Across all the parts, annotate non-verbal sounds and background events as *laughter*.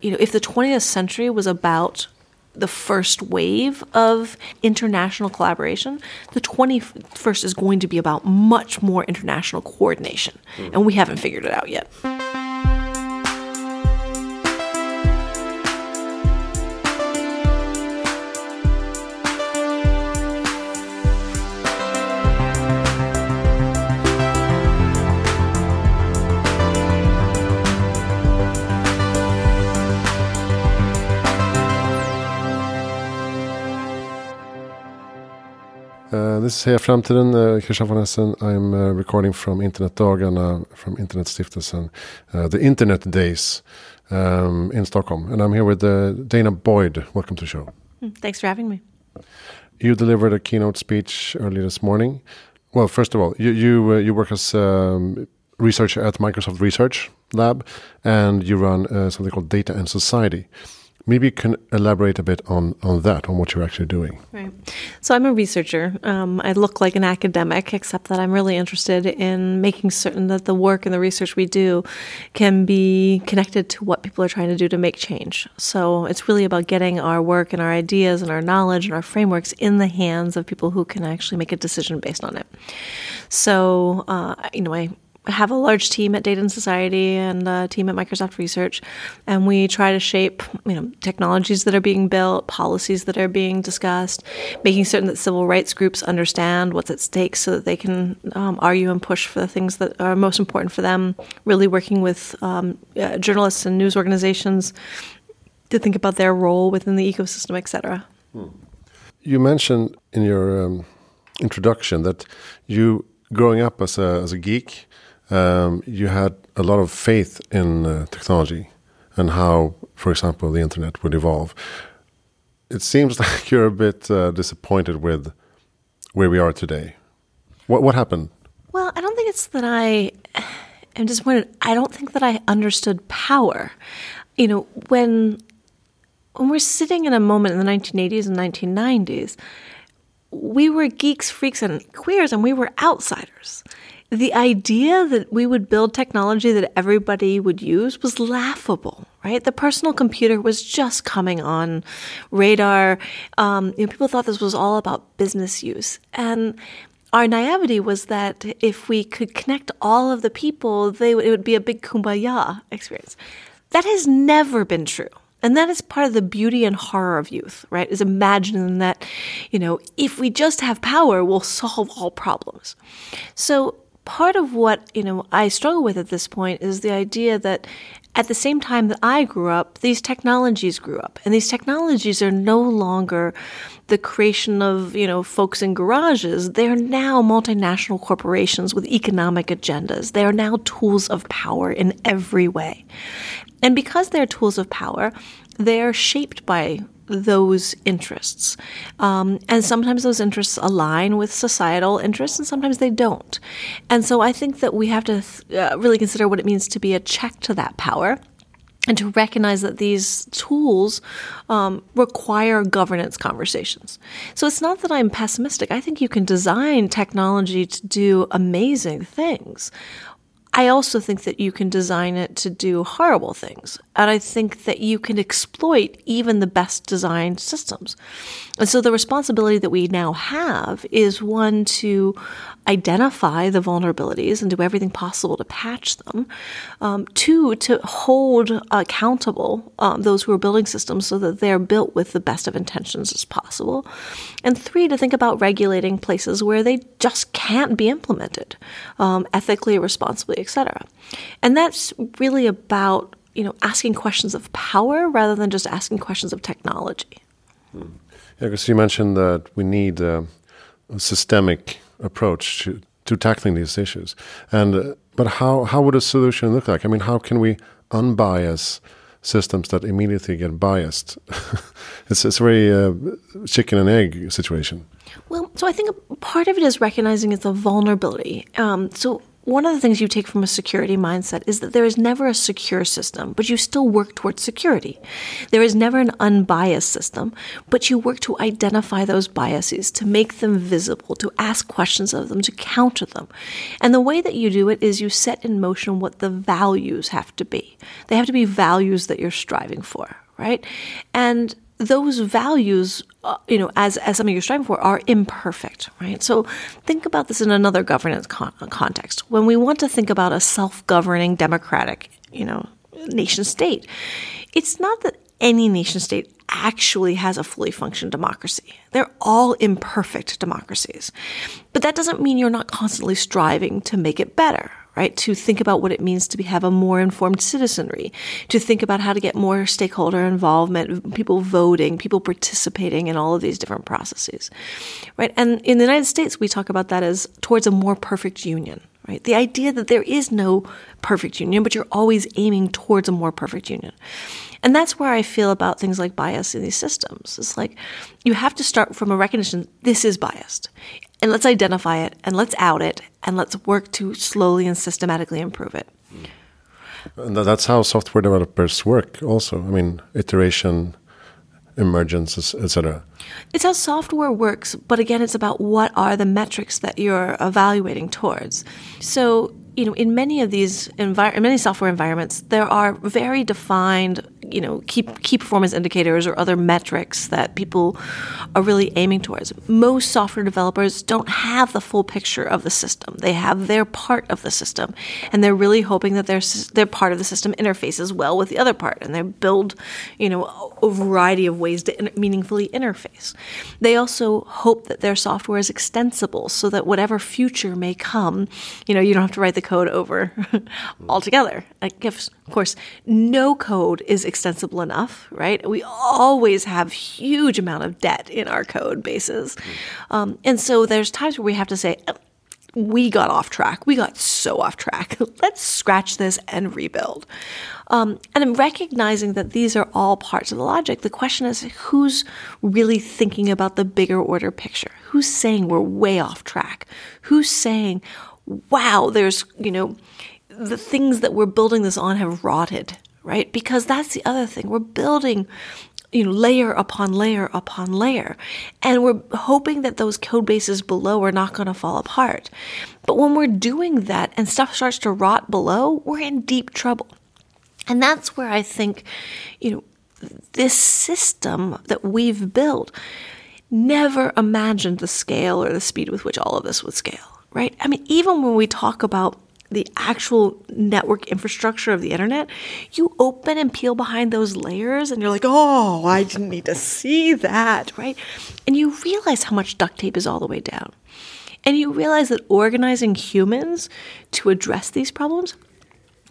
You know, if the 20th century was about the first wave of international collaboration, the 21st is going to be about much more international coordination. Mm. And we haven't figured it out yet. This Heja Framtiden, uh, Christian von Essen. I'm uh, recording from Internetdagarna from Internetstiftelsen, uh, the Internet Days um, in Stockholm. And I'm here with uh, danah boyd. Welcome to the show. Hmm, thanks for having me. You delivered a keynote speech earlier this morning. Well, first of all, you you, uh, you work as um, researcher at Microsoft Research Lab, and you run uh, something called Data and Society. Maybe you can elaborate a bit on, on that, on what you're actually doing. Right. So I'm a researcher. Um, I look like an academic, except that I'm really interested in making certain that the work and the research we do can be connected to what people are trying to do to make change. So it's really about getting our work and our ideas and our knowledge and our frameworks in the hands of people who can actually make a decision based on it. So, uh, you know, I have a large team at Data and Society and a team at Microsoft Research, and we try to shape you know technologies that are being built, policies that are being discussed, making certain that civil rights groups understand what's at stake so that they can um, argue and push for the things that are most important for them. Really working with um, uh, journalists and news organizations to think about their role within the ecosystem, etc. Hmm. You mentioned in your um, introduction that you growing up as a as a geek um, you had a lot of faith in uh, technology and how, for example, the internet would evolve. It seems *laughs* like you're a bit uh, disappointed with where we are today. What what happened? Well, I don't think it's that I am disappointed. I don't think that I understood power. You know, when when we're sitting in a moment in the 1980s and 1990s, we were geeks, freaks, and queers, and we were outsiders the idea that we would build technology that everybody would use was laughable, right? The personal computer was just coming on radar. Um, you know, people thought this was all about business use. And our naivety was that if we could connect all of the people, they, it would be a big kumbaya experience. That has never been true. And that is part of the beauty and horror of youth, right? Is imagining that, you know, if we just have power, we'll solve all problems. So part of what you know I struggle with at this point is the idea that at the same time that I grew up, these technologies grew up, and these technologies are no longer the creation of you know folks in garages. They are now multinational corporations with economic agendas. They are now tools of power in every way, and because they're tools of power, they are shaped by those interests. Um, and sometimes those interests align with societal interests, and sometimes they don't. And so I think that we have to uh, really consider what it means to be a check to that power and to recognize that these tools um, require governance conversations. So it's not that I'm pessimistic. I think you can design technology to do amazing things. I also think that you can design it to do horrible things. And I think that you can exploit even the best designed systems. And so the responsibility that we now have is one to identify the vulnerabilities and do everything possible to patch them. Um, two, to hold accountable um, those who are building systems so that they're built with the best of intentions as possible. And three, to think about regulating places where they just can't be implemented um, ethically, responsibly, etc. And that's really about you know asking questions of power rather than just asking questions of technology. Hmm. Yeah, because you mentioned that we need uh, a systemic approach to, to tackling these issues, and uh, but how how would a solution look like? I mean, how can we unbias systems that immediately get biased? *laughs* it's it's a very uh, chicken and egg situation. Well, so I think part of it is recognizing it's a vulnerability. Um, so one of the things you take from a security mindset is that there is never a secure system, but you still work towards security. There is never an unbiased system, but you work to identify those biases, to make them visible, to ask questions of them, to counter them. And the way that you do it is you set in motion what the values have to be. They have to be values that you're striving for, right? And those values, uh, you know, as, as something you're striving for, are imperfect, right? So think about this in another governance con- context. When we want to think about a self-governing democratic, you know, nation state, it's not that any nation state actually has a fully functioned democracy. They're all imperfect democracies. But that doesn't mean you're not constantly striving to make it better, right? To think about what it means to be, have a more informed citizenry, to think about how to get more stakeholder involvement, people voting, people participating in all of these different processes, right? And in the United States, we talk about that as towards a more perfect union, right? The idea that there is no perfect union, but you're always aiming towards a more perfect union. And that's where I feel about things like bias in these systems. It's like you have to start from a recognition this is biased and let's identify it and let's out it and let's work to slowly and systematically improve it. And that's how software developers work, also. I mean, iteration, emergence, etc. It's how software works, but again, it's about what are the metrics that you're evaluating towards. So, you know, in many of these envir- in many software environments, there are very defined you know key key performance indicators or other metrics that people are really aiming towards. Most software developers don't have the full picture of the system. They have their part of the system, and they're really hoping that their their part of the system interfaces well with the other part, and they build you know a variety of ways to meaningfully interface. They also hope that their software is extensible, so that whatever future may come, you know you don't have to write the code over *laughs* altogether. Like if, of course, no code is extensible enough, right? We always have huge amount of debt in our code bases. Um, and so there's times where we have to say, oh, we got off track. We got so off track. *laughs* Let's scratch this and rebuild. Um, and I'm recognizing that these are all parts of the logic. The question is who's really thinking about the bigger order picture? Who's saying we're way off track? Who's saying, wow, there's, you know, the things that we're building this on have rotted, right? Because that's the other thing. We're building you know, layer upon layer upon layer. And we're hoping that those code bases below are not going to fall apart. But when we're doing that and stuff starts to rot below, we're in deep trouble. And that's where I think, you know, this system that we've built never imagined the scale or the speed with which all of this would scale, right? I mean, even when we talk about the actual network infrastructure of the internet, you open and peel behind those layers and you're like, oh, I didn't need to see that, right? And you realize how much duct tape is all the way down. And you realize that organizing humans to address these problems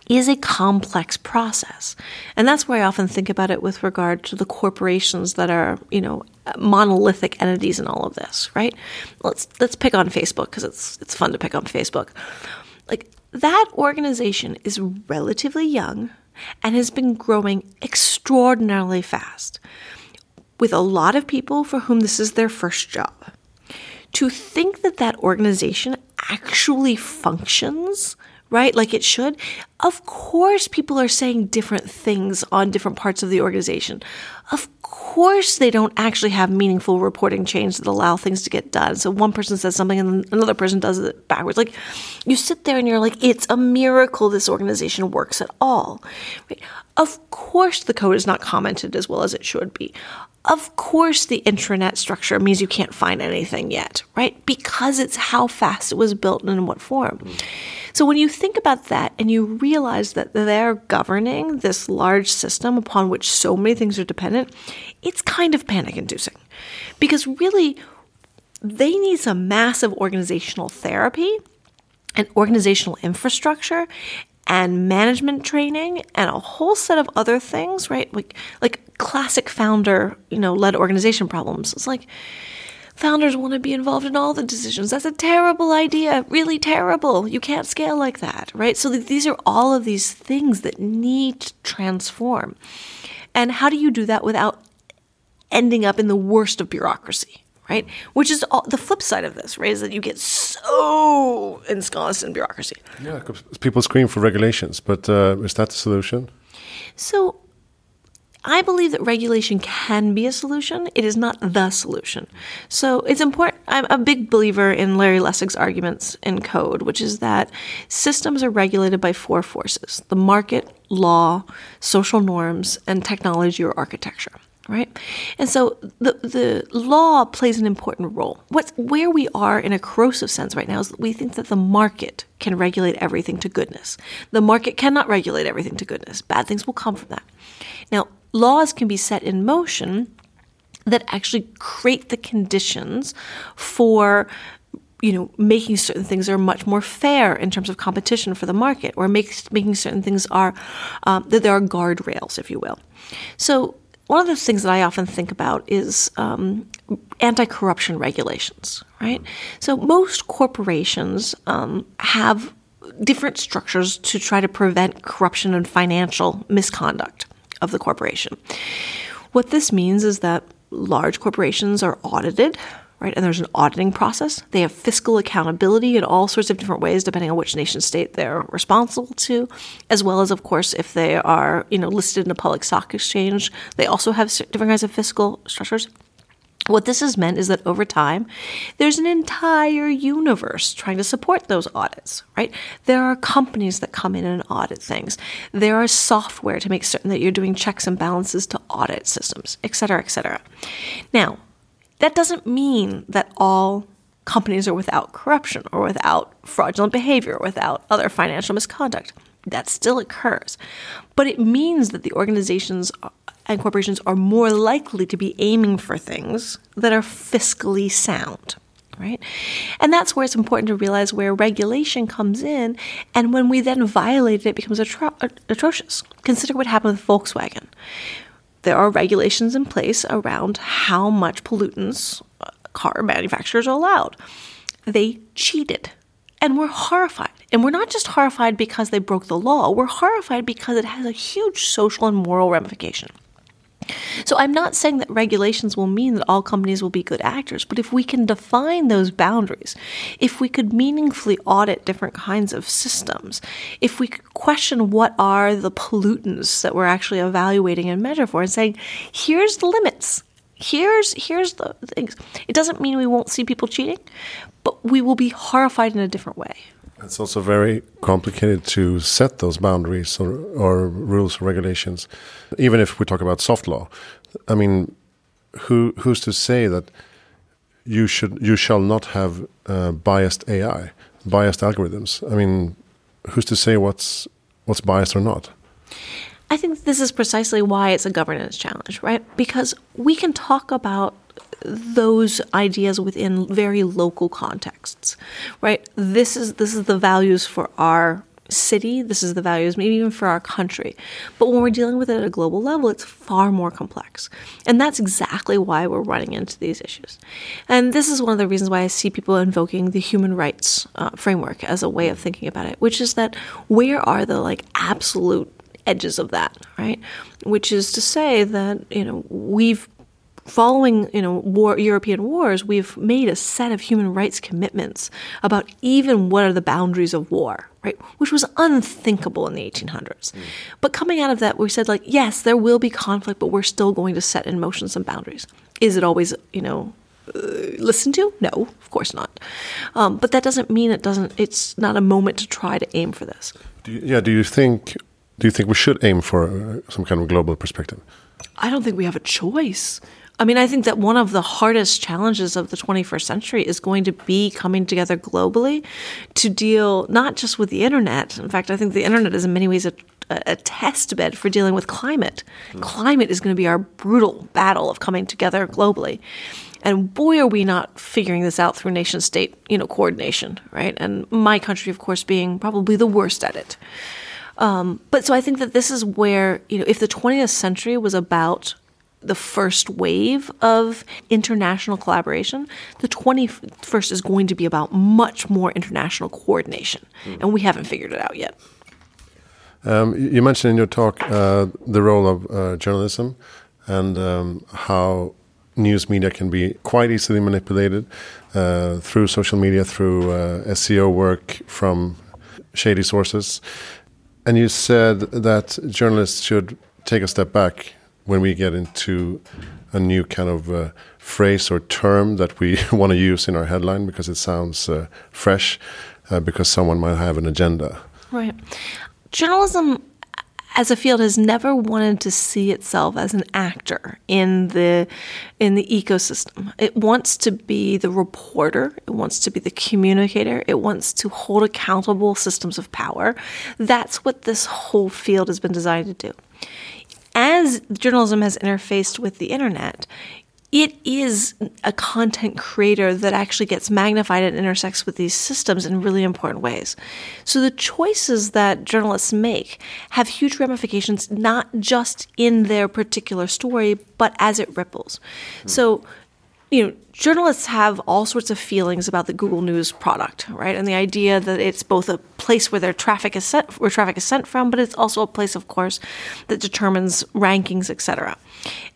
is a complex process. And that's where I often think about it with regard to the corporations that are, you know, monolithic entities in all of this, right? Let's let's pick on Facebook because it's it's fun to pick on Facebook. Like that organization is relatively young and has been growing extraordinarily fast, with a lot of people for whom this is their first job. To think that that organization actually functions right? Like it should. Of course, people are saying different things on different parts of the organization. Of course, they don't actually have meaningful reporting chains that allow things to get done. So one person says something and another person does it backwards. Like you sit there and you're like, it's a miracle this organization works at all. Right? Of course, the code is not commented as well as it should be. Of course, the intranet structure means you can't find anything yet, right? Because it's how fast it was built and in what form. So when you think about that and you realize that they're governing this large system upon which so many things are dependent, it's kind of panic inducing. Because really, they need some massive organizational therapy and organizational infrastructure and management training and a whole set of other things, right? Like like classic founder, you know, led organization problems. It's like Founders want to be involved in all the decisions. That's a terrible idea, really terrible. You can't scale like that, right? So these are all of these things that need to transform. And how do you do that without ending up in the worst of bureaucracy, right? Which is all, the flip side of this, right? Is that you get so ensconced in bureaucracy. Yeah, people scream for regulations, but uh, is that the solution? So I believe that regulation can be a solution. It is not the solution. So it's important. I'm a big believer in Larry Lessig's arguments in code, which is that systems are regulated by four forces the market, law, social norms, and technology or architecture right? And so the the law plays an important role. What's where we are in a corrosive sense right now is we think that the market can regulate everything to goodness. The market cannot regulate everything to goodness. Bad things will come from that. Now, laws can be set in motion that actually create the conditions for you know making certain things are much more fair in terms of competition for the market or make, making certain things are um, that there are guardrails if you will so one of the things that I often think about is um, anti corruption regulations, right? So most corporations um, have different structures to try to prevent corruption and financial misconduct of the corporation. What this means is that large corporations are audited, right? And there's an auditing process. They have fiscal accountability in all sorts of different ways, depending on which nation state they're responsible to, as well as, of course, if they are, you know, listed in a public stock exchange, they also have different kinds of fiscal structures. What this has meant is that over time, there's an entire universe trying to support those audits, right? There are companies that come in and audit things. There are software to make certain that you're doing checks and balances to audit systems, et cetera, et cetera. Now, that doesn't mean that all companies are without corruption or without fraudulent behavior or without other financial misconduct. That still occurs. But it means that the organizations and corporations are more likely to be aiming for things that are fiscally sound. Right? And that's where it's important to realize where regulation comes in. And when we then violate it, it becomes atro- atrocious. Consider what happened with Volkswagen there are regulations in place around how much pollutants uh, car manufacturers are allowed. They cheated. And we're horrified. And we're not just horrified because they broke the law, we're horrified because it has a huge social and moral ramification. So I'm not saying that regulations will mean that all companies will be good actors, but if we can define those boundaries, if we could meaningfully audit different kinds of systems, if we could question what are the pollutants that we're actually evaluating and measure for and saying, here's the limits. Here's here's the things. It doesn't mean we won't see people cheating, but we will be horrified in a different way. It's also very complicated to set those boundaries or, or, rules or regulations, even if we talk about soft law. I mean, who who's to say that you should you shall not have uh, biased AI, biased algorithms? I mean, who's to say what's what's biased or not? I think this is precisely why it's a governance challenge, right? Because we can talk about those ideas within very local contexts, right? This is this is the values for our city. This is the values, maybe even for our country. But when we're dealing with it at a global level, it's far more complex. And that's exactly why we're running into these issues. And this is one of the reasons why I see people invoking the human rights uh, framework as a way of thinking about it, which is that where are the like absolute edges of that, right? Which is to say that, you know, we've following you know war, European wars, we've made a set of human rights commitments about even what are the boundaries of war, right? Which was unthinkable in the 1800s. Mm. But coming out of that, we said like, yes, there will be conflict, but we're still going to set in motion some boundaries. Is it always you know uh, listened to? No, of course not. Um, but that doesn't mean it doesn't. It's not a moment to try to aim for this. Do you, yeah. Do you think? Do you think we should aim for uh, some kind of global perspective? I don't think we have a choice. I mean, I think that one of the hardest challenges of the 21st century is going to be coming together globally to deal not just with the internet. In fact, I think the internet is in many ways a, a test bed for dealing with climate. Mm. Climate is going to be our brutal battle of coming together globally. And boy, are we not figuring this out through nation state, you know, coordination, right? And my country, of course, being probably the worst at it. Um, but so I think that this is where, you know, if the 20th century was about the first wave of international collaboration, the 21st is going to be about much more international coordination. Mm. And we haven't figured it out yet. Um, you mentioned in your talk uh, the role of uh, journalism and um, how news media can be quite easily manipulated uh, through social media, through uh, SEO work from shady sources. And you said that journalists should take a step back when we get into a new kind of uh, phrase or term that we *laughs* want to use in our headline because it sounds uh, fresh, uh, because someone might have an agenda. Right. Journalism as a field has never wanted to see itself as an actor in the in the ecosystem. It wants to be the reporter, it wants to be the communicator, it wants to hold accountable systems of power. That's what this whole field has been designed to do. As journalism has interfaced with the internet, it is a content creator that actually gets magnified and intersects with these systems in really important ways. So the choices that journalists make have huge ramifications, not just in their particular story, but as it ripples. Mm. So you know, journalists have all sorts of feelings about the Google News product, right? And the idea that it's both a place where their traffic is sent, where traffic is sent from, but it's also a place, of course, that determines rankings, etc.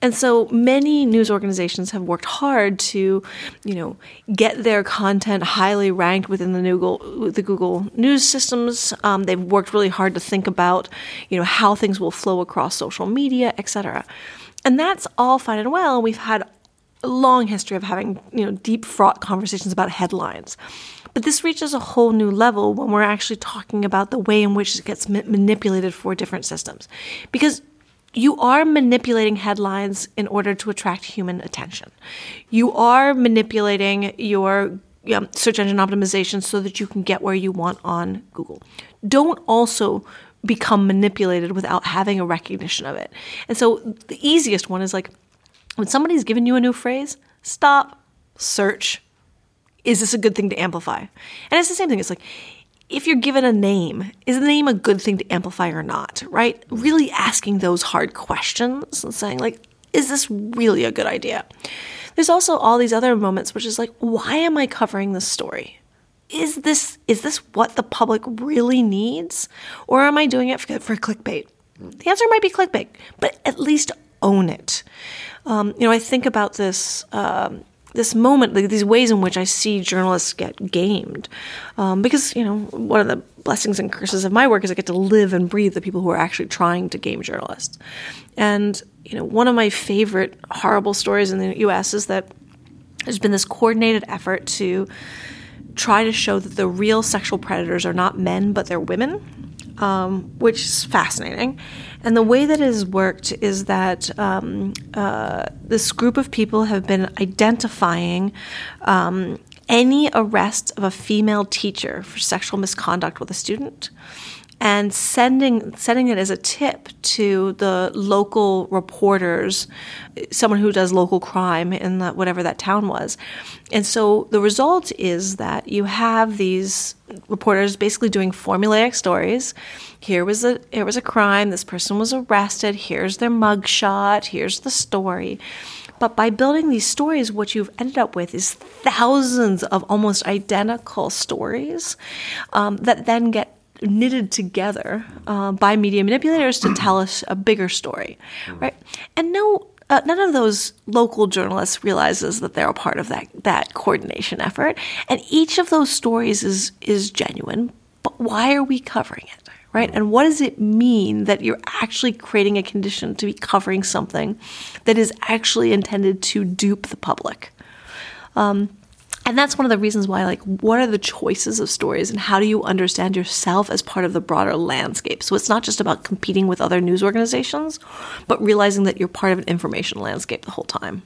And so many news organizations have worked hard to, you know, get their content highly ranked within the Google the Google News systems. Um, they've worked really hard to think about, you know, how things will flow across social media, etc. And that's all fine and well. We've had long history of having you know deep fraught conversations about headlines. But this reaches a whole new level when we're actually talking about the way in which it gets ma- manipulated for different systems. Because you are manipulating headlines in order to attract human attention. You are manipulating your um, search engine optimization so that you can get where you want on Google. Don't also become manipulated without having a recognition of it. And so the easiest one is like when somebody's given you a new phrase, stop, search. Is this a good thing to amplify? And it's the same thing. It's like, if you're given a name, is the name a good thing to amplify or not? Right? Really asking those hard questions and saying, like, is this really a good idea? There's also all these other moments, which is like, why am I covering this story? Is this is this what the public really needs, or am I doing it for, for clickbait? The answer might be clickbait, but at least own it. Um, you know, I think about this. Um, this moment, like these ways in which I see journalists get gamed, um, because you know one of the blessings and curses of my work is I get to live and breathe the people who are actually trying to game journalists. And you know, one of my favorite horrible stories in the U.S. is that there's been this coordinated effort to try to show that the real sexual predators are not men but they're women um, which is fascinating. And the way that it has worked is that um, uh, this group of people have been identifying um, any arrest of a female teacher for sexual misconduct with a student and sending sending it as a tip to the local reporters, someone who does local crime in the, whatever that town was. And so the result is that you have these reporters basically doing formulaic stories. Here was a here was a crime. This person was arrested. Here's their mugshot. Here's the story. But by building these stories, what you've ended up with is thousands of almost identical stories um, that then get knitted together uh, by media manipulators to tell us a bigger story, right? And no, uh, none of those local journalists realizes that they're a part of that that coordination effort, and each of those stories is is genuine. But why are we covering it? Right? And what does it mean that you're actually creating a condition to be covering something that is actually intended to dupe the public? Um, and that's one of the reasons why like what are the choices of stories and how do you understand yourself as part of the broader landscape? So it's not just about competing with other news organizations but realizing that you're part of an information landscape the whole time.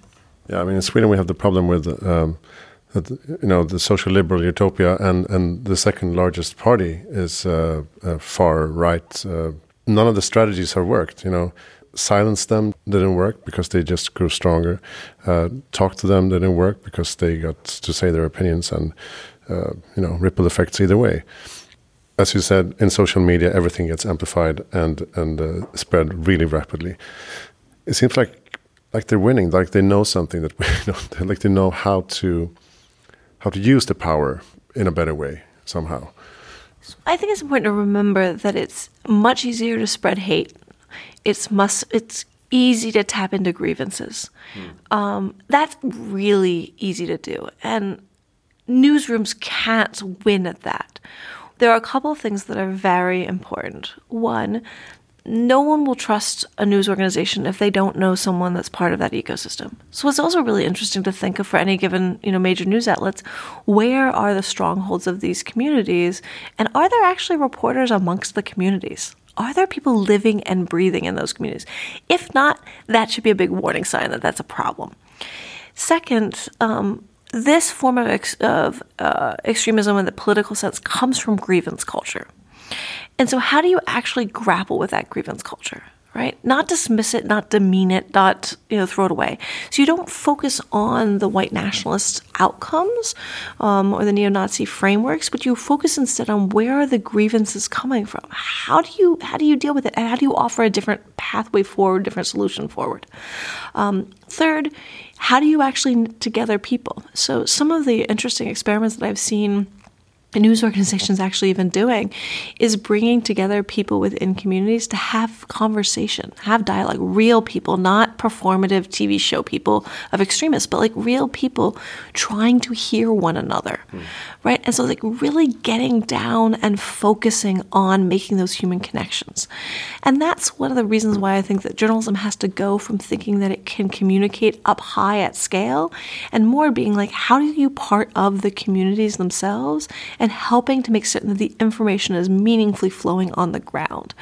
Yeah i mean in sweden we have the problem with um, that you know the social liberal utopia and and the second largest party is uh, far right uh, none of the strategies have worked you know silence them didn't work because they just grew stronger. Uh, talk to them didn't work because they got to say their opinions and uh, you know ripple effects either way. As you said, in social media, everything gets amplified and and uh, spread really rapidly. It seems like like they're winning, like they know something that we *laughs* don't, like they know how to how to use the power in a better way somehow. I think it's important to remember that it's much easier to spread hate it's must it's easy to tap into grievances. Um, that's really easy to do. And newsrooms can't win at that. There are a couple of things that are very important. One, no one will trust a news organization if they don't know someone that's part of that ecosystem. So it's also really interesting to think of for any given, you know, major news outlets, where are the strongholds of these communities and are there actually reporters amongst the communities? Are there people living and breathing in those communities? If not, that should be a big warning sign that that's a problem. Second, um, this form of, ex- of uh, extremism in the political sense comes from grievance culture. And so, how do you actually grapple with that grievance culture? Right? Not dismiss it, not demean it, not you know throw it away. So you don't focus on the white nationalist outcomes um, or the neo-Nazi frameworks, but you focus instead on where are the grievances coming from. How do you how do you deal with it, and how do you offer a different pathway forward, different solution forward? Um, third, how do you actually together people? So some of the interesting experiments that I've seen news organizations actually even doing is bringing together people within communities to have conversation, have dialogue, real people, not performative TV show people of extremists, but like real people trying to hear one another, mm. right? And so, like, really getting down and focusing on making those human connections. And that's one of the reasons why I think that journalism has to go from thinking that it can communicate up high at scale and more being like, how do you part of the communities themselves and helping to make certain that the information is meaningfully flowing on the ground.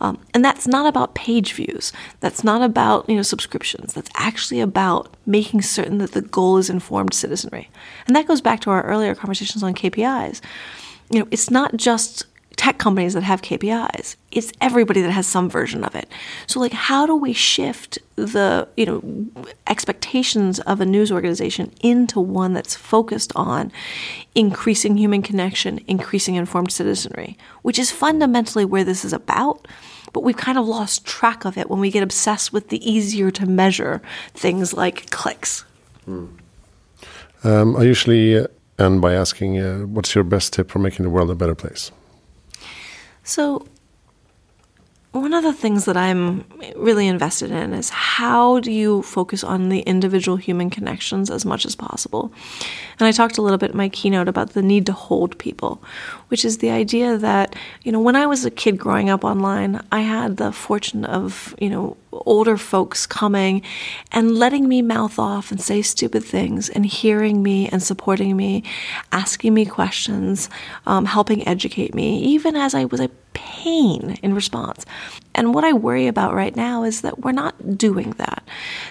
Um, and that's not about page views. That's not about you know subscriptions. That's actually about making certain that the goal is informed citizenry. And that goes back to our earlier conversations on KPIs. You know, it's not just tech companies that have KPIs. It's everybody that has some version of it. So like how do we shift the, you know, expectations of a news organization into one that's focused on increasing human connection, increasing informed citizenry, which is fundamentally where this is about. But we've kind of lost track of it when we get obsessed with the easier to measure things like clicks. Hmm. Um, I usually end by asking, uh, what's your best tip for making the world a better place? So, one of the things that I'm really invested in is how do you focus on the individual human connections as much as possible? And I talked a little bit in my keynote about the need to hold people, which is the idea that, you know, when I was a kid growing up online, I had the fortune of, you know, older folks coming and letting me mouth off and say stupid things and hearing me and supporting me, asking me questions, um, helping educate me, even as I was a pain in response. And what I worry about right now is that we're not doing that.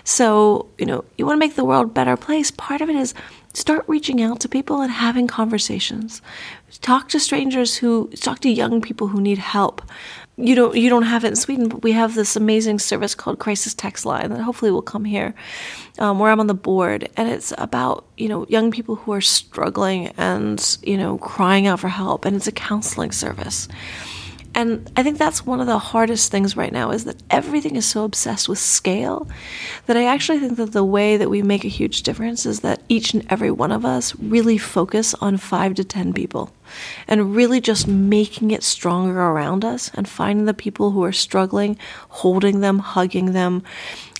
So, you know, you want to make the world a better place. Part of it is start reaching out to people and having conversations. Talk to strangers who talk to young people who need help you don't you don't have it in Sweden, but we have this amazing service called Crisis Text Line that hopefully will come here, um, where I'm on the board, and it's about you know young people who are struggling and you know crying out for help, and it's a counseling service. And I think that's one of the hardest things right now is that everything is so obsessed with scale that I actually think that the way that we make a huge difference is that each and every one of us really focus on five to 10 people and really just making it stronger around us and finding the people who are struggling, holding them, hugging them,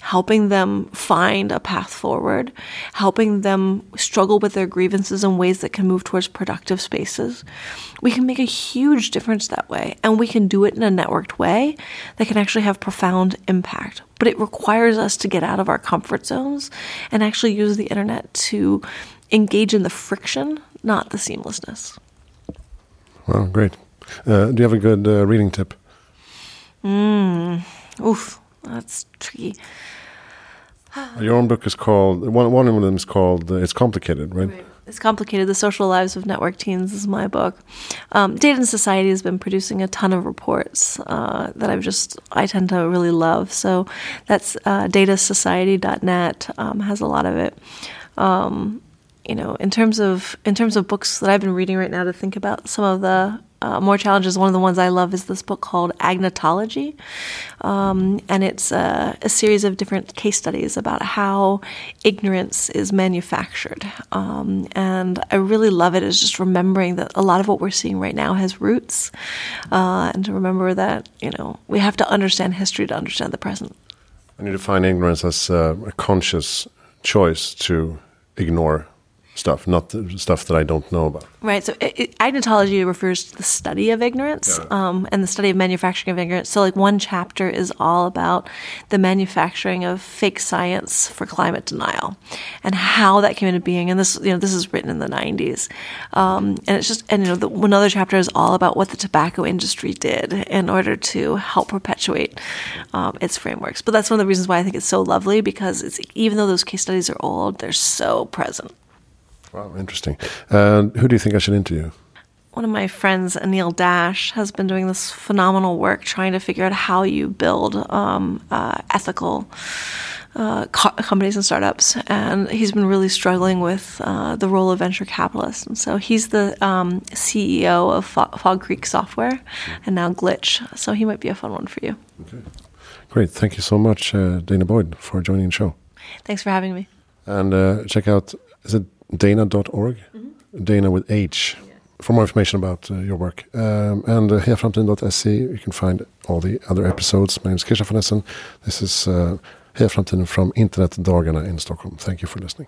helping them find a path forward, helping them struggle with their grievances in ways that can move towards productive spaces. We can make a huge difference that way, and we can do it in a networked way that can actually have profound impact. But it requires us to get out of our comfort zones and actually use the internet to engage in the friction, not the seamlessness. Well, great. Uh, do you have a good uh, reading tip? Mm, oof, that's tricky. *sighs* Your own book is called one. One of them is called uh, "It's Complicated," right? right? It's complicated. The social lives of network teens is my book. Um, Data and Society has been producing a ton of reports uh, that I've just I tend to really love. So that's uh, datasociety.net um, has a lot of it. Um, you know, in terms of in terms of books that I've been reading right now to think about some of the uh, more challenges. One of the ones I love is this book called Agnotology, um, and it's a, a, series of different case studies about how ignorance is manufactured. Um, and I really love it. Is just remembering that a lot of what we're seeing right now has roots, uh, and to remember that you know we have to understand history to understand the present. And you define ignorance as a conscious choice to ignore stuff, not the stuff that I don't know about. Right. So it, it, agnotology refers to the study of ignorance Yeah. um, and the study of manufacturing of ignorance. So, like, one chapter is all about the manufacturing of fake science for climate denial and how that came into being. And this, you know, this is written in the '90s, um, and it's just, and you know, the, another chapter is all about what the tobacco industry did in order to help perpetuate um, its frameworks. But that's one of the reasons why I think it's so lovely because it's even though those case studies are old, they're so present. Wow, interesting. And who do you think I should interview? one of my friends, Anil Dash, has been doing this phenomenal work trying to figure out how you build um, uh, ethical uh, co- companies and startups. And he's been really struggling with uh, the role of venture capitalists. And so he's the um, CEO of Fo- Fog Creek Software and now Glitch. So he might be a fun one for you. Great. Thank you so much, uh, danah boyd, for joining the show. Thanks for having me. And uh, check out, is it danah.org? Dana with H. For more information about uh, your work. Um, and uh, hejaframtiden.se, you can find all the other episodes. My name is Kisha von Essen. This is uh, Heja Framtiden from Internetdagarna in Stockholm. Thank you for listening.